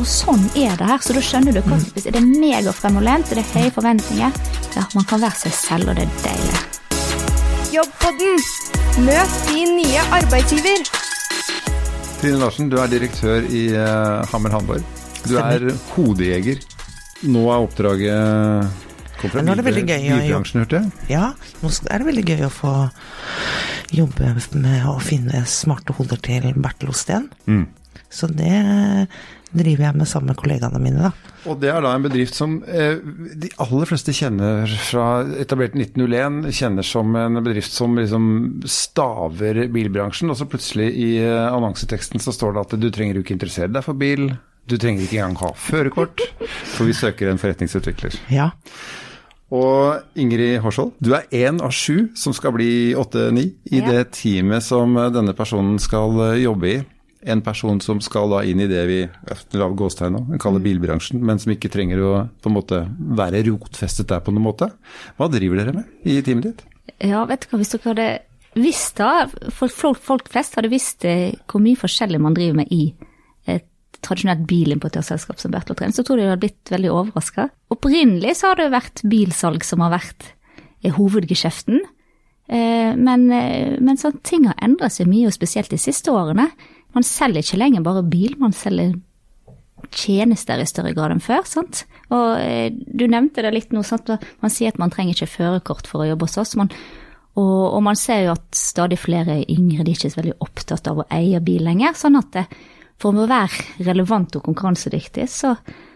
Og sånn er det her, så da skjønner du hva hvis det er megafremoverlent, det er høye forventninger. Ja, man kan være seg selv, og det er deilig. Jobbpodden. Møt din nye arbeidsgiver. Trine Larsen, du er direktør i uh, Hammer Hamburg. Du er hodejeger. Nå er oppdraget kom fra Nå er det veldig gøy å jobbe. Ja, nå er det veldig gøy å få jobbe med å finne smarte hoder til Bertil Osten. Mm. Så det driver jeg med sammen med kollegaene mine, da. Og det er da en bedrift som eh, de aller fleste kjenner fra etablert 1901, kjenner som en bedrift som liksom staver bilbransjen. Og så plutselig i eh, annonseteksten så står det at du trenger jo ikke interessere deg for bil. Du trenger ikke engang ha førerkort, for vi søker en forretningsutvikler. Ja. Og Ingrid Horshold, du er én av sju som skal bli åtte-ni i Ja. det teamet som denne personen skal eh, jobbe i. En person som skal da inn i det vi lav gåstegn nå, kaller bilbransjen, men som ikke trenger å på en måte være rotfestet der på noen måte. Hva driver dere med i teamet ditt? Ja, vet du hva, hvis dere hadde visst da, folk, folk flest hadde visst eh, hvor mye forskjellig man driver med i et tradisjonelt bilimportørselskap som Bertel Trend, så tror jeg de hadde blitt veldig overraska. Opprinnelig så har det vært bilsalg som har vært eh, hovedgeskjeften. Eh, Men, men sånn, ting har endret seg mye, og spesielt de siste årene. Man selger ikke lenger bare bil, man selger tjenester i større grad enn før. sant? Og eh, Du nevnte det litt nå, sant? man sier at man trenger ikke førerkort for å jobbe hos oss. Man, og, og man ser jo at stadig flere yngre de er ikke så veldig opptatt av å eie bil lenger. sånn at det, for å være relevant og konkurransedyktig, så,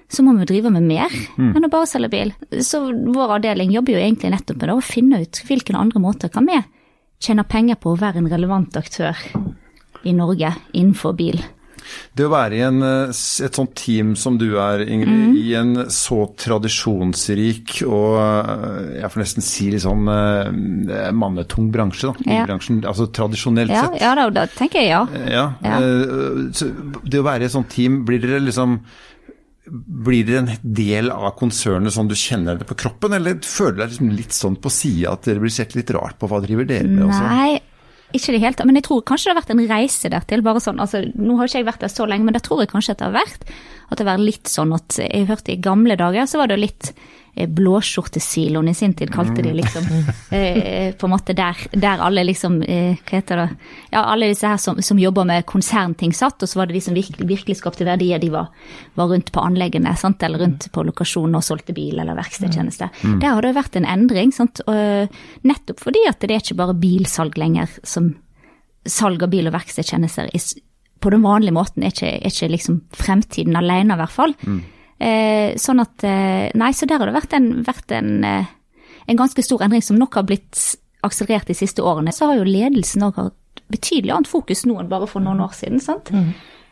så må vi drive med mer enn å bare selge bil. Så vår avdeling jobber jo egentlig nettopp med det, å finne ut hvilke andre måter kan vi tjene penger på å være en relevant aktør i Norge innenfor bil. Det å være i en, eh, et sånt team som du er, Ingrid, Mm. i en så tradisjonsrik og eh, jeg får nesten si litt sånn eh, mannetung bransje, da. Ja. Altså tradisjonelt Ja, sett. ja da, da tenker jeg ja. Ja, Ja. så Det å være i et sånt team, blir dere liksom blir dere en del av konsernet sånn du kjenner det på kroppen, eller føler dere liksom litt sånn på sida at dere blir sett litt rart på hva driver dere med også? Nei, ikke det helt. Men jeg tror kanskje det har vært en reise dertil. bare sånn, altså Nå har ikke jeg vært der så lenge, men det tror jeg kanskje at det har vært. At det har vært litt sånn at jeg hørte i gamle dager så var det litt blåskjortesiloen i sin tid, kalte de liksom. Eh, på en måte der, der alle liksom eh, Hva heter det Ja, alle disse her som, som jobber med konsernting satt, og så var det de som virkelig, virkelig skapte verdier, de var, var rundt på anleggene, sant? eller rundt på lokasjonen og solgte bil eller verkstedtjeneste. Der har det jo vært en endring, sant? Og, eh, nettopp fordi at det er ikke bare bilsalg lenger som salg av bil- og verkstedtjenester på den vanlige måten er ikke, er ikke liksom fremtiden alene, i hvert fall. Eh, sånn at eh, Nei, så der har det vært en, vært en, eh, en ganske stor endring som nok har blitt akselerert de siste årene. Så har jo ledelsen òg hatt betydelig annet fokus nå enn bare for noen år siden. sant?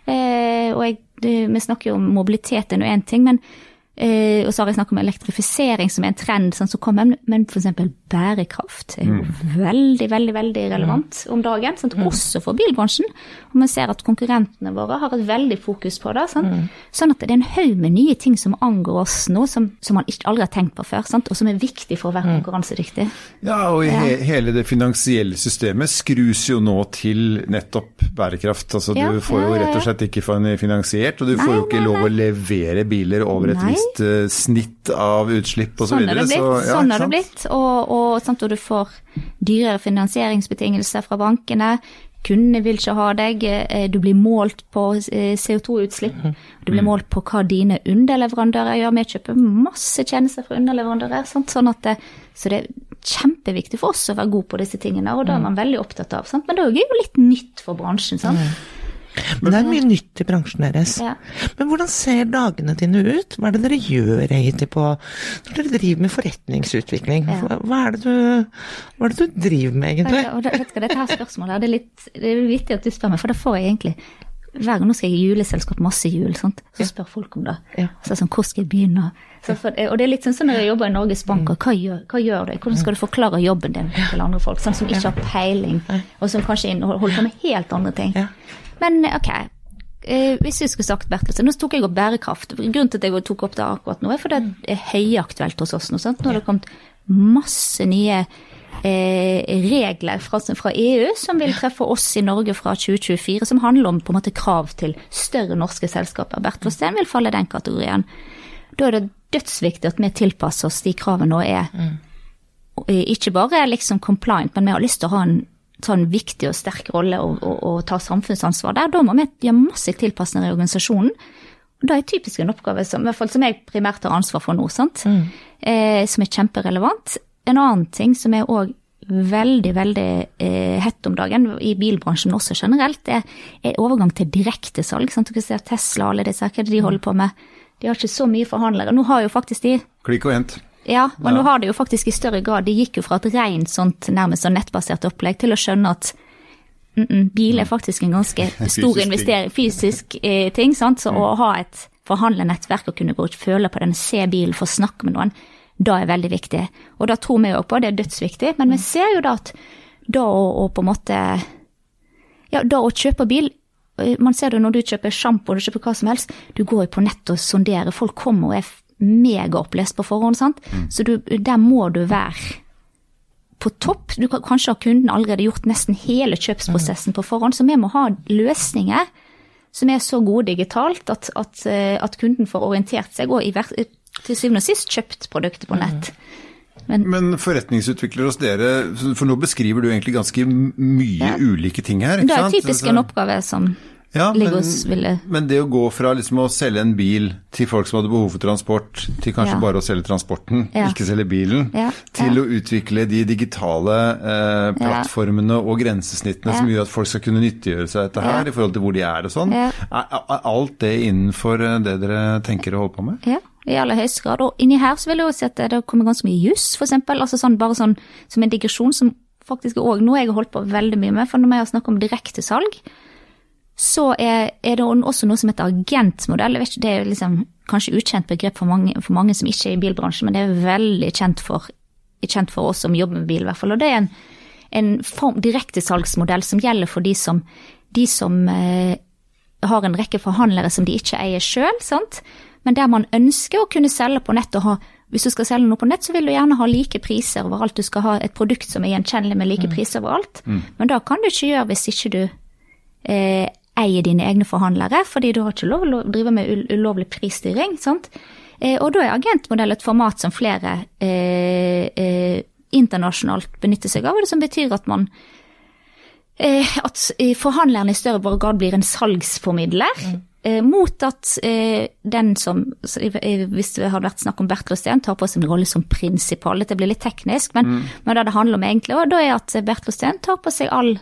Eh, og jeg, det, vi snakker jo om mobilitet er nå én ting, men eh, og så har jeg snakket om elektrifisering som er en trend sånn som kommer, men, f.eks. bærekraft er jo veldig, veldig veldig relevant om dagen. Sant? Også for bilbransjen. Og vi ser at konkurrentene våre har et veldig fokus på det. Sant? Sånn at det er en haug med nye ting som angår oss nå, som, som man ikke aldri har tenkt på før, sant? og som er viktig for å være konkurransedyktig. Ja, og he hele det finansielle systemet skrus jo nå til nettopp bærekraft. Altså Ja, du får jo ja, ja, rett og slett ikke finansiert, og du Nei, får jo ikke nei, lov å levere biler over et Nei. Visst eh, snitt av utslipp osv. Sånn det blitt. ja, sånn er det blitt. Og, og, sant, og du får dyrere finansieringsbetingelser fra bankene. Kundene vil ikke ha deg. eh, Du blir målt på eh, CO2-utslipp. Du Mm. blir målt på hva dine underleverandører gjør. Vi kjøper masse tjenester fra underleverandører. Sant? Sånn at det, så det er kjempeviktig for oss å være god på disse tingene, og det er man veldig opptatt av. Sant? Men det er jo litt nytt for bransjen. Sant? Men det er mye nytt i bransjen deres. Ja. Men hvordan ser dagene dine ut? Hva er det dere gjør egentlig på når dere driver med forretningsutvikling? Ja. Hva, er det du, hva er det du driver med, egentlig? Og det, vet du dette her spørsmålet det er litt det er vittig at du spør meg, for det får jeg egentlig hver gang nå skal jeg i juleselskap, masse jul, sant? så spør folk om det. Ja. Så sånn, hvor skal jeg begynne? Så for, og det er litt sånn som når jeg jobber i Norges Bank, og hva gjør, hva gjør du? Hvordan skal du forklare jobben din til andre folk, sånn som ikke har peiling, og som kanskje holder på med helt andre ting. Men ok, eh, hvis vi skulle sagt Bertelsen, nå tok jeg opp bærekraft. Grunnen til at jeg tok opp det akkurat nå, er fordi det er høyaktuelt hos oss nå. Sant? Nå har det kommet masse nye eh, regler fra, fra EU som vil treffe oss i Norge fra 2024, som handler om på en måte krav til større norske selskaper. Bertelsen vil falle i den kategorien. Da er det dødsviktig at vi tilpasser oss de kravene nå er Mm. ikke bare liksom compliant, men vi har lyst til å ha en sånn viktig og sterk rolle og, å, å ta samfunnsansvar der. Da må vi gjøre masse tilpasninger i organisasjonen. Og det er typisk en oppgave som, i hvert fall som jeg primært har ansvar for nå, sant? Eh, som er kjemperelevant. En annen ting som er òg veldig, veldig eh, hett om dagen, i bilbransjen men også generelt, er, er overgang til direktesalg. Dere ser Tesla, og alle disse, hva er det de holder på med? De har ikke så mye forhandlere. Nå har jo faktisk de Klikk og hent. Ja, og nå har det jo faktisk i større grad De gikk jo fra et rent sånt nærmest sånn nettbasert opplegg til å skjønne at mm -mm, bil er faktisk en ganske stor investering, fysisk eh, ting. sant? Så å ha et forhandlernettverk og kunne gå ut føle på den, se bilen, få snakke med noen, da er veldig viktig. Og da tror vi jo på, det er dødsviktig. Men vi ser jo da at da å, på en måte Ja, da å kjøpe bil eh, Man ser det når du kjøper sjampo, du kjøper hva som helst. Du går jo på nett og sonderer. Folk kommer og er megaopplest på forhånd, sant. Så du, der må du være på topp. Du kan kanskje har kunden allerede gjort nesten hele kjøpsprosessen på forhånd, så vi må ha løsninger som er så gode digitalt at, at, eh, at kunden får orientert seg og i, til syvende og sist kjøpt produktet på nett. Men forretningsutvikler hos dere, for nå beskriver du egentlig ganske mye Ja. ulike ting her. ikke Det er typisk en oppgave som Ja, men, ville men det å gå fra liksom å selge en bil til folk som hadde behov for transport, til kanskje Ja. bare å selge transporten, Ja. ikke selge bilen, til å utvikle de digitale eh, plattformene og grensesnittene som gjør at folk skal kunne nyttiggjøre seg dette her i forhold til hvor de er og sånn. Er, er alt det innenfor eh, det dere tenker å holde på med? Ja, i aller høyeste grad. Og inni her så vil jeg jo si at det kommer ganske mye juss, for eksempel. Altså sånn, bare sånn som en digresjon som faktisk er òg noe jeg har holdt på veldig mye med. For når vi har snakket om direktesalg, så er, er det også noe som heter agentmodell. Vet Det er liksom kanskje ukjent begrep for mange, for mange som ikke er i bilbransjen, men det er veldig kjent for, kjent for oss som jobber med bil, i hvert fall. Og det er en, en form, direktesalgsmodell som gjelder for de som, de som eh, har en rekke forhandlere som de ikke eier sjøl. Men der man ønsker å kunne selge på nett og ha Hvis du skal selge noe på nett, så vil du gjerne ha like priser overalt. Du skal ha et produkt som er gjenkjennelig med like priser overalt. Men da kan du ikke gjøre hvis ikke du eh, eier dine egne forhandlere, fordi du har ikke lov å drive med ulovlig prisstyring. sant? Eh, og da er agentmodell et format som flere eh, eh, internasjonalt benytter seg av, og det som betyr at man eh, at forhandleren i større grad blir en salgsformidler. Eh, mot at eh, den som, hvis det hadde vært snakk om Bertil Osten, tar på seg en rolle som prinsipal. Dette blir litt teknisk, men, men det det handler om egentlig også, da er at Bertil Osten tar på seg all,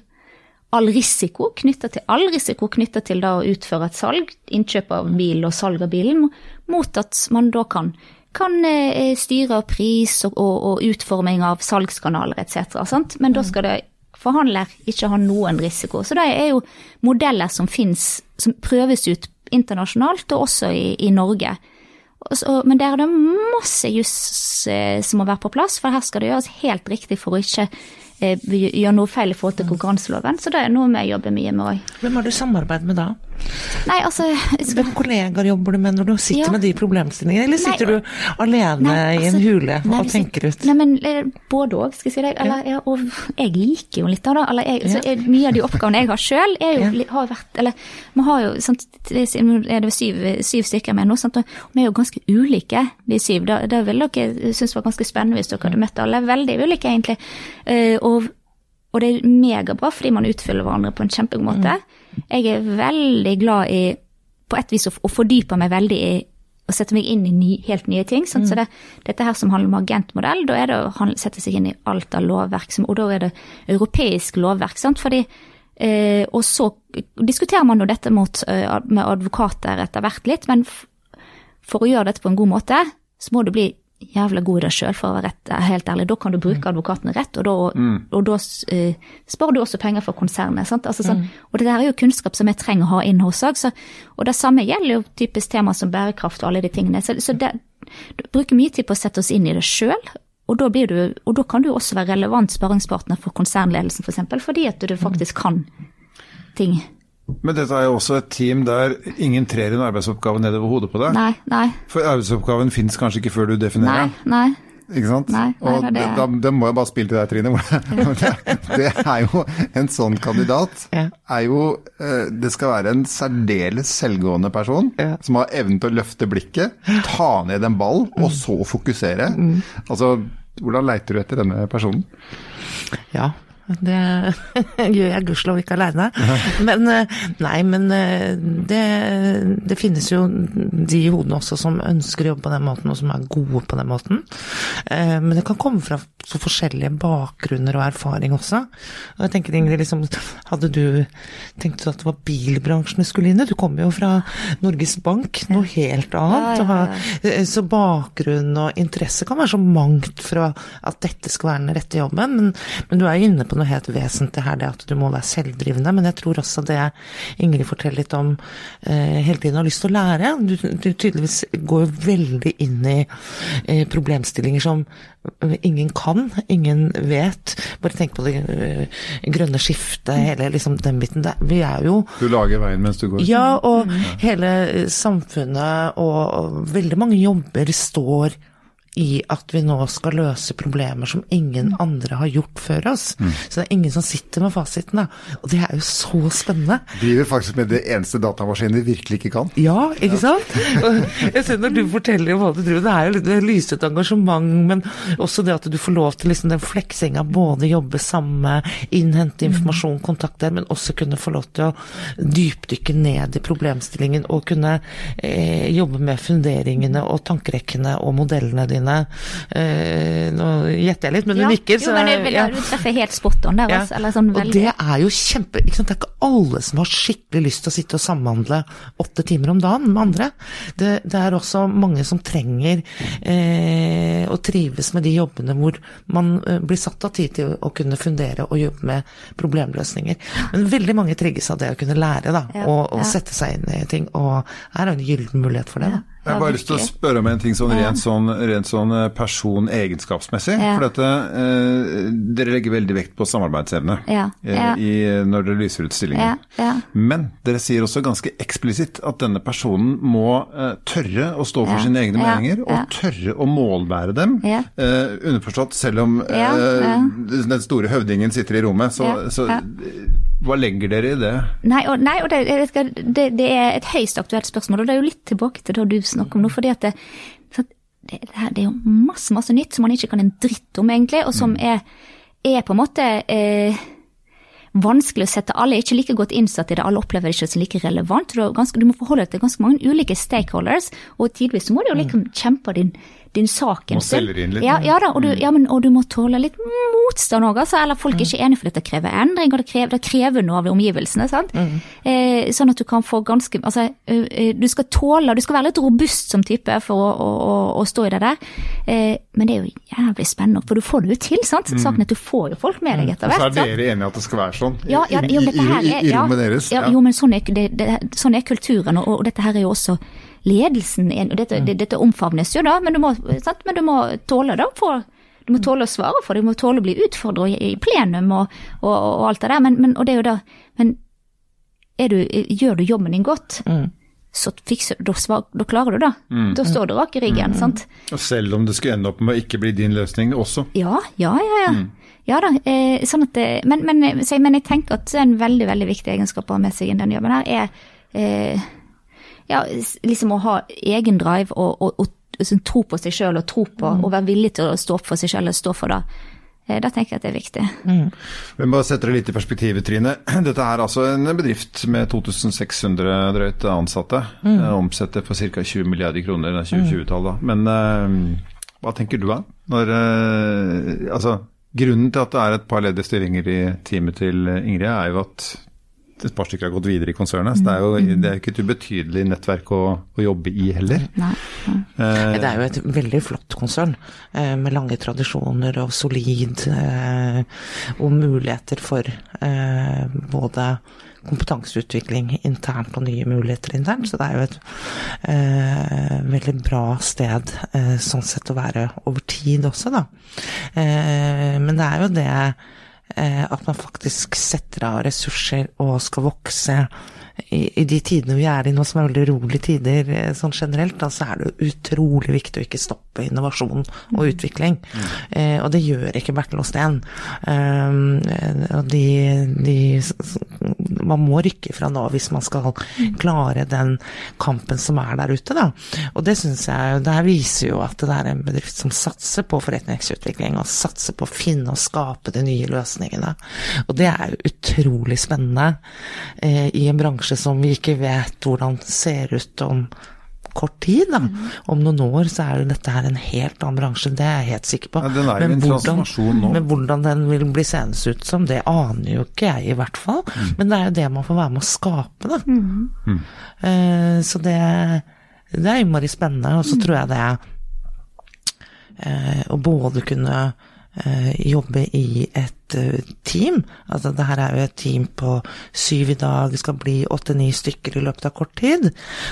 all risiko knytta til all risiko knytta til å utføre et salg, innkjøp av bil og salg av bilen, mot at man da kan, kan eh, styre pris og, og, og utforming av salgskanaler etc. Sant? Men da skal det forhandler ikke ha noen risiko. Så det er jo modeller som finnes, som prøves ut internasjonalt, og også i, i Norge. Så- men der er det masse juss eh, som må være på plass, for her skal det gjøres helt riktig for å ikke eh, gjøre noe feil i forhold til konkurranseloven. Så det er noe vi jobber mye med òg. Hvem har du samarbeid med da? Nei, altså skal- Hvem kollegaer jobber du med når du sitter Ja. med de problemstillingene, eller sitter Nei, du alene Nei, i en altså, hule nei, og tenker ut? Nei, men eh, både òg, skal jeg si deg. Eller, ja, og jeg liker jo litt av det. Eller jeg, så er, mye av de oppgavene jeg har sjøl, Ja. har vært Eller vi har jo det er det syv, syv stykker med nå, sant, og vi er jo ganske ulike, de syv. Det, det ville dere synes var ganske spennende hvis dere hadde møtt alle. Veldig ulike, egentlig. Eh, og og det er megabra fordi man utfyller hverandre på en kjempegod måte. Jeg er veldig glad i på et vis å, å fordype meg veldig i å sette meg inn i ny, helt nye ting. Mm. Så det, dette her som handler om agentmodell, da er det å sette seg inn i alt av lovverk, og da er det europeisk lovverk. sant? Fordi, eh, og så diskuterer man jo dette mot, eh, med advokater etter hvert litt, men for å gjøre dette på en god måte, så må du bli jævla god i deg sjøl, for å være rett, helt ærlig. Da kan du bruke advokatene rett, og da, og da uh, sparer du også penger for konsernet. Sant? Altså, sånn, Og det der er jo kunnskap som vi trenger å ha inn hos oss. Og det samme gjelder jo typisk tema som bærekraft og alle de tingene. Så, så det, du bruker mye tid på å sette oss inn i det sjøl. Og da, blir du, og da kan du også være relevant sparringspartner for konsernledelsen, f.eks., for fordi at du faktisk kan ting. Men dette er jo også et team der ingen trer en arbeidsoppgave nedover hodet på deg. Nei, nei, For arbeidsoppgaven fins kanskje ikke før du definerer nei. den. nei. Ikke sant? Nei, nei, og det- det, da, da må jeg bare spille til deg, Trine. Det, det er jo en sånn kandidat. Ja. er jo eh, Det skal være en særdeles selvgående person Ja. som har evnen til å løfte blikket, ta ned en ball, og så fokusere. Altså, hvordan leiter du etter denne personen? Ja, det gjør jeg gudskjelov ikke aleine. Men eh, nei, men eh, det, det finnes jo de i hodene også som ønsker å jobbe på den måten, og som er gode på den måten. Eh, Men det kan komme fra så forskjellige bakgrunner og erfaring også. Og jeg tenker Ingrid, liksom, hadde du tenkt at det var bilbransjen du skulle inn i? Du kommer jo fra Norges Bank, noe helt annet. Ja, ja, ja. Eh, Så bakgrunn og interesse kan være så mangt fra at dette skal være den rette jobben, men, men du er jo inne på noe helt vesentlig her, det at du må være selvdrivende. Men jeg tror også det Ingrid forteller litt om eh, hele tiden har lyst til å lære. Du, du tydeligvis går veldig inn i eh, problemstillinger som ingen kan, ingen vet. Bare tenk på det eh, grønne skiftet, hele liksom den biten der. Vi er jo Du lager veien mens du går. ja, og hele eh, samfunnet og og veldig mange jobber står i at vi nå skal løse problemer som ingen andre har gjort før oss. Så det er ingen som sitter med fasiten, da. Og det er jo så spennende. Driver faktisk med det eneste datamaskinen vi virkelig ikke kan. Ja, ikke sant? Jeg ser når du forteller om hva du driver det er jo litt lysete engasjement, men også det at du får lov til liksom den fleksinga, både jobbe sammen, innhente informasjon, kontakte, men også kunne få lov til å dypdykke ned i problemstillingen og kunne eh, jobbe med funderingene og tankerekkene og modellene dine. Eh, nå gjetter jeg litt, men du Ja. nikker, så jo, men det, ja. Du treffer helt spot on der, Ja. altså. Eller sånn Og det er jo kjempe? Det er ikke alle som har skikkelig lyst til å sitte og samhandle åtte timer om dagen med andre. Det, det er også mange som trenger eh, å trives med de jobbene hvor man eh, blir satt av tid til å kunne fundere og jobbe med problemløsninger. Men veldig mange trigges av det å kunne lære, da, Ja, og, og ja. sette seg inn i ting. Og her er en gyllen mulighet for det. da. Jeg har bare lyst til å spørre om en ting sånn rent sånn, rent sånn eh, person-egenskapsmessig. Ja. For dette, eh, dere legger veldig vekt på samarbeidsevne Ja, eh, ja. I, når dere lyser ut stillingen. Ja, ja. Men dere sier også ganske eksplisitt at denne personen må eh, tørre å stå for sine egne meninger, og tørre å målbære dem. Eh, underforstått, selv om eh, den store høvdingen sitter i rommet, så, så hva legger dere i det? Nei, og, nei, og det, det, det er et høyst aktuelt spørsmål, og det er jo litt tilbake til det du snakker om nå. fordi at det, så det, det, her- det er jo masse masse nytt som man ikke kan en dritt om, egentlig, og som er, er på en måte eh, vanskelig å sette alle er ikke like godt innsatt i det, alle opplever det ikke som like relevant. Du, ganske, du må forholde deg til ganske mange ulike stakeholders, og tidvis må du jo liksom kjempe din, din sak. en stund. Ja, ja. da, og du, ja, men, og du må tåle litt motstand òg, altså, eller folk er ikke enige for dette krever endring, og det krever, det krever noe av omgivelsene. sant? Eh, sånn at du kan få ganske altså, Du skal tåle, du skal være litt robust som type for å, å, å, å stå i det der. Eh, men det er jo jævlig spennende, for du får det jo til, sant? Saken er at du får jo folk med deg etter Og så er dere enige at det skal være sånn? Ja, ja, jo, dette her er, ja? Ja, jo, men sånn er, det, det, sånn er kulturen, og, og dette her er jo også ledelsen. og Dette, mm. dette omfavnes jo da, men du må, sant? Men du må tåle det. For, du må tåle å svare for det, du må tåle å bli utfordret i, plenum og, og, og alt det der. Men, men, og det er jo da, men du, gjør du jobben din godt, så fikser, da, svar, da klarer du det. Da står du rak i ryggen. sant? Og selv om det skulle ende opp med å ikke bli din løsning også? Ja, ja, ja. ja. Ja da, eh, sånn at, det- men, men, så, men jeg tenker at en veldig veldig viktig egenskap å ha med seg i den jobben her, er eh, ja, liksom å ha egen drive og, og, og liksom tro på seg sjøl og tro på og være villig til å stå opp for seg sjøl og stå for det. Eh, Da tenker jeg at det er viktig. Men bare setter det litt i perspektivet, Trine. Dette er altså en bedrift med 2600 drøyt ansatte. Mm. Omsetter for ca. 20 milliarder kroner, er 2020-tallet. Men uh, hva tenker du da? Når, uh, altså, grunnen til at det er et par ledige stillinger i teamet til Ingrid, er jo at et par stykker har gått videre i konsernet. Så det er jo det er ikke et ubetydelig nettverk å, å jobbe i heller. Nei. Eh, Det er jo et veldig flott konsern, eh, med lange tradisjoner og solid, eh, og muligheter for eh, både kompetanseutvikling internt og nye muligheter internt. Så det er jo et eh, veldig bra sted eh, sånn sett å være over tid også, da. Eh, men det er jo det at man faktisk setter av ressurser og skal vokse i, i de tidene vi er i nå, som er veldig rolige tider eh, sånn generelt, da så er det utrolig viktig å ikke stoppe innovasjon og utvikling. Eh, og det gjør ikke Bertel Osten. Eh, og de, de Man må rykke fra nå hvis man skal klare den kampen som er der ute, da. Og det syns jeg Det her viser jo at det er en bedrift som satser på forretningsutvikling, og satser på å finne og skape de nye løsningene. Og det er jo utrolig spennende eh, i en bransje som vi ikke vet hvordan ser ut om kort tid. Da. Om noen år så er jo dette her en helt annen bransje, det er jeg helt sikker på. Ja, den er jo en. Men hvordan den vil bli seende ut som, det aner jo ikke jeg i hvert fall. Mm. Men det er jo det man får være med å skape, da. Eh, så det, det er innmari spennende, og så tror jeg det uh, å både kunne jobbe i et eh, team. Altså det her er jo et team på syv i dag, skal bli åtte-ni stykker i løpet av kort tid.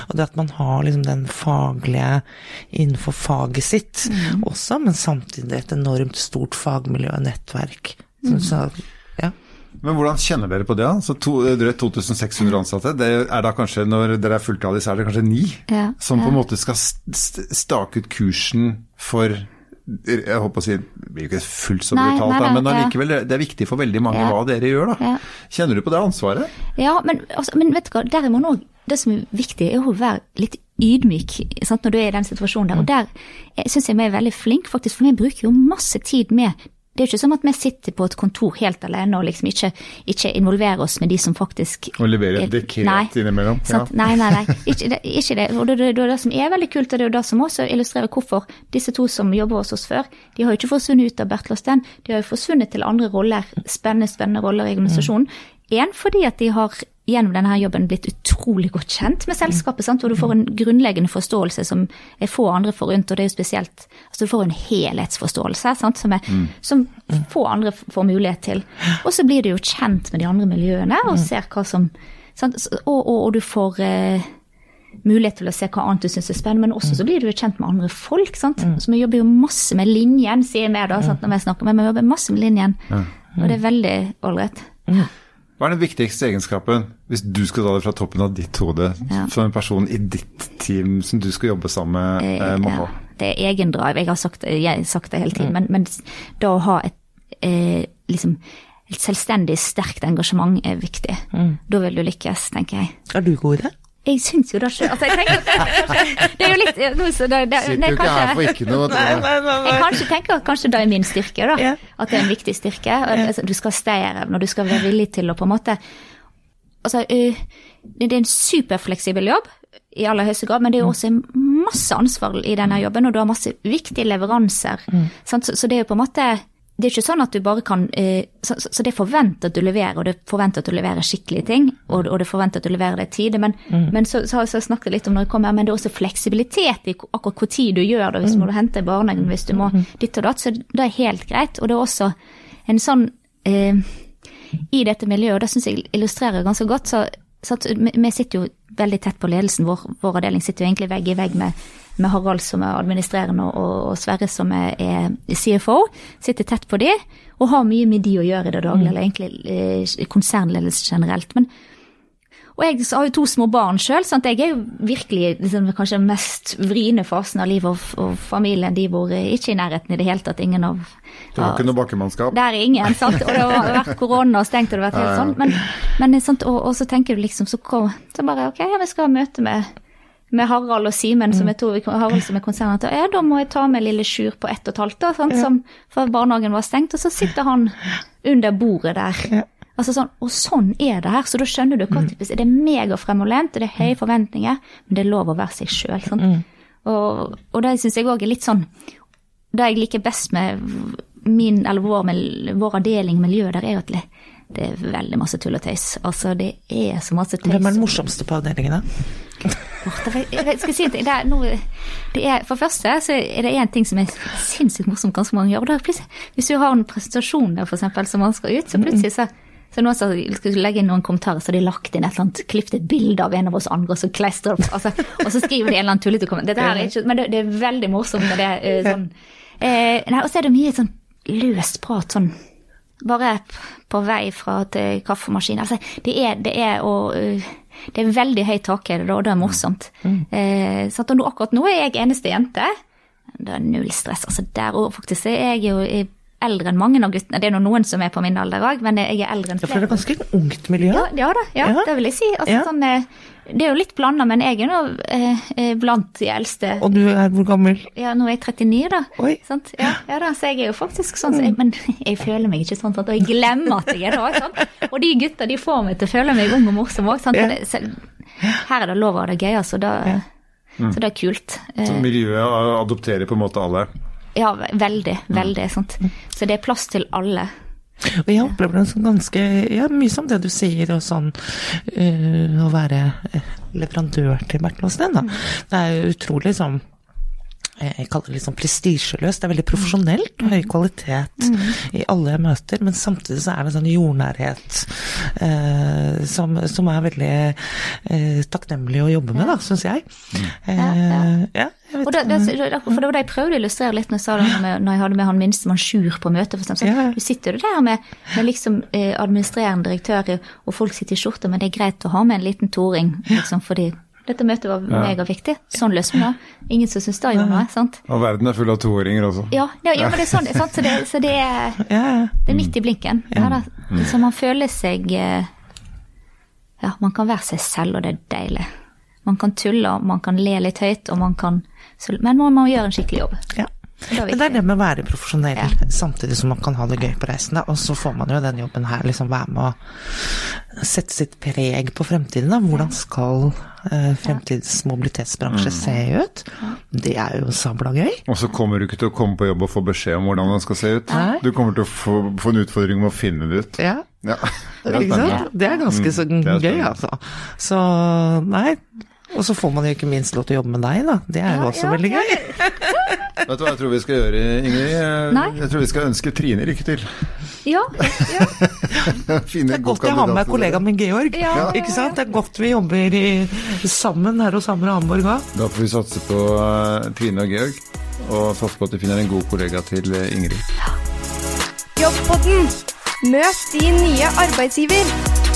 Og det at man har liksom den faglige innenfor faget sitt også, men samtidig et enormt stort fagmiljø og nettverk. Mm. så, ja. Men hvordan kjenner dere på det? Så to, drøyt 2600 ansatte. Det er da kanskje, Når dere er fulltallige, så er det kanskje ni Ja, som på ja. en måte skal st- st- stake ut kursen for jeg håper å si, Det blir jo ikke fullt så brutalt, nei, nei, men allikevel, det er viktig for veldig mange Ja. hva dere gjør. da. Ja. Kjenner du på det ansvaret? Ja, men, altså, men vet du hva, der er man det som er viktig, er å være litt ydmyk sant, når du er i den situasjonen der. Og der syns jeg vi er veldig flinke, faktisk, for vi bruker jo masse tid med det er jo ikke sånn at vi sitter på et kontor helt alene og liksom ikke, ikke involverer oss med de som faktisk Og leverer et dekret Nei, innimellom, ja. Nei, nei, nei. Ikke det. Ikke det. Og det, det, det som er veldig kult, og det er jo det som også illustrerer hvorfor disse to som jobber hos oss før, de har jo ikke forsvunnet ut av Bertel Osten, de har jo forsvunnet til andre roller, spennende, spennende roller i organisasjonen. En fordi at de har gjennom denne jobben blitt utrolig godt kjent med selskapet, sant? og du får en grunnleggende forståelse som er få andre forunt, og det er jo spesielt altså Du får en helhetsforståelse sant? Som, er, som få andre får mulighet til. Og så blir du jo kjent med de andre miljøene og ser hva som sant? Og, og, og du får eh, mulighet til å se hva annet du syns er spennende, men også så blir du jo kjent med andre folk. sant? Så vi jobber jo masse med linjen, sier vi da, sant? når vi snakker, men vi jobber masse med linjen. Og det er veldig ålreit. Hva er den viktigste egenskapen, hvis du skal ta det fra toppen av ditt hode, Ja. for en person i ditt team som du skal jobbe sammen med, eh, må Ja, ha? det er egendrive. Jeg har sagt, det- jeg har sagt det hele tiden. Men, men da å ha et eh, liksom et selvstendig, sterkt engasjement er viktig. Da vil du lykkes, tenker jeg. Er du god i det? Jeg syns jo det ikke altså, jeg tenker det, er jo litt noe nå så det, det, Sitter er jo ikke her for ikke noe. jeg kanskje tenker at kanskje det er min styrke, da. Ja. At det er en viktig styrke. Og, altså, du skal stære når du skal være villig til å på en måte Altså, øh, det det er en superfleksibel jobb i aller høyeste grad, men det er jo også masse ansvar i denne jobben, og du har masse viktige leveranser. Sant? Så, så det er jo på en måte det er ikke sånn at du bare kan eh, Så, så så det er forventet at du leverer, og det er forventet at du leverer skikkelige ting, og, og det er forventet at du leverer det i tide. Men, men så, så jeg snakket litt om når jeg kom her, men det er også fleksibilitet i akkurat hvor tid du gjør det. Hvis du må hente i barnehagen, hvis du må ditt og datt, så det er helt greit. Og det er også en sånn eh, i dette miljøet, og det syns jeg illustrerer ganske godt. så, så vi sitter jo veldig tett på ledelsen. Vår, vår avdeling sitter jo egentlig vegg i vegg med, med Harald som er administrerende, og, og Sverre som er, er CFO. Sitter tett på de, og har mye med de å gjøre i det daglige, eller egentlig eh, konsernledelse generelt. Men, og jeg har jo to små barn sjøl, så jeg er jo virkelig liksom, kanskje den mest vriene fasen av livet, og, og familien de bor ikke i nærheten i det hele tatt. Ingen av Det var ikke noe bakkemannskap? det er ingen, sant. Og det har vært korona og stengt, og det har vært helt sånn. Men, men sant? Og, og så tenker du liksom, så, kom, så bare ok, ja, vi skal ha møte med, med Harald og Simen, som er to, Harald som er konsernet. Ja, da må jeg ta med lille Sjur på ett og et halvt, da, sant, som, for barnehagen var stengt. Og så sitter han under bordet der. Altså sånn, og sånn er det her, så da skjønner du hva typisk Det er megafremoverlent, det er høye forventninger, men det er lov å være seg sjøl. Og, og det syns jeg òg er litt sånn Det jeg liker best med min, eller vår, vår avdeling miljø der, er at det, er veldig masse tull og tøys. Altså, det er så masse tøys. Hvem er den morsomste på avdelingen, da? Skal si. Det er noe, det er, for det første så er det én ting som er sinnssykt morsomt ganske mange gjør. og Hvis du har en presentasjon der, for eksempel, som man skal ut, så plutselig så så nå skal du legge inn noen kommentarer, så de lagt inn et eller annet, klippet et bilde av en av oss andre, og så klestrer opp, altså, og så skriver de en eller annen tullete kommentar. Men det, det er veldig morsomt med det. eh, sånn. Eh, nei, og så er det mye sånn løst prat, sånn bare på vei fra til kaffemaskinen. Altså, det er, det er å øh, Det er veldig høyt tak i det, og det er morsomt. Eh, så at nå, akkurat nå er jeg eneste jente. Det er null stress. Altså, der òg, faktisk, er jeg jo er eldre enn mange av guttene. Det er nå noen som er på min alder òg, men jeg er eldre enn Ja, for det er flere. et ganske ungt miljø. Ja, ja da, ja, Ja. det vil jeg si. Altså, Ja. sånn, eh, det er jo litt blanda, men jeg er nå eh, eh, blant de eldste. Og du er hvor gammel? Ja, nå er jeg 39, da. Oi. Sant? Ja, ja da, så jeg er jo faktisk sånn, så jeg, men jeg føler meg ikke sånn, sant? og jeg glemmer at jeg er det òg. Og de gutta de får meg til å føle meg ung og morsom òg. Ja. Her er det lov å ha det gøy, altså. Da, Så det er kult. Eh, Så miljøet adopterer på en måte alle. Ja, veldig, veldig. sant? Så det er plass til alle. Og jeg opplever det som ganske ja, mye som det du sier, og sånn øh, å være eh, leverandør til Bertel Osten, da. Det er utrolig sånn jeg kaller det litt sånn prestisjeløst. Det er veldig profesjonelt og høy kvalitet i alle møter, men samtidig så er det en sånn jordnærhet eh, som, som er veldig eh, takknemlig å jobbe med, da, syns jeg. Eh, ja, ja. Og det, det, for det var det jeg prøvde å illustrere litt når jeg, sa det med, når jeg hadde med han minstemann Sjur på møte. For eksempel. Ja, ja. Du sitter jo der med, med liksom eh, administrerende direktør, og folk sitter i skjorte, men det er greit å ha med en liten toring, liksom, fordi dette møtet var megaviktig. Sånn løser vi det. Ingen som syns det gjorde noe. sant? Og verden er full av toåringer også. Ja, ja, ja, men det er sånn, sant? Så, det, så det, er, Ja, ja. det er midt i blinken. Ja, da. Så man føler seg eh, Ja, man kan være seg selv, og det er deilig. Man kan tulle, og man kan le litt høyt, og man kan Men man må gjøre en skikkelig jobb. Ja. Det er Men det er det med å være profesjonell Ja. samtidig som man kan ha det gøy på reisen. Da. Og så får man jo den jobben her, liksom være med å sette sitt preg på fremtiden. Da. Hvordan skal eh, fremtidens mobilitetsbransje se ut? Det er jo sabla gøy. Og så kommer du ikke til å komme på jobb og få beskjed om hvordan den skal se ut. Nei. Du kommer til å få, få en utfordring med å finne det ut. Ja. Ja. Det er? Det er ganske så Mm, det er gøy, altså. Så nei. Og så får man jo ikke minst lov til å jobbe med deg, da. Det er jo Ja, også ja, veldig gøy. Vet du hva jeg tror vi skal gjøre, Ingrid? Jeg, Nei. jeg tror vi skal ønske Trine lykke til. Ja, ja. Det er godt jeg har med kollegaen min Georg. Ja, ja, Ikke sant? Det er godt vi jobber i, sammen her hos Hammer og Hamburg òg. Da får vi satse på uh, Trine og Georg, og satse på at de finner en god kollega til uh, Ingrid. Jobbpodden. Møt din nye arbeidsgiver.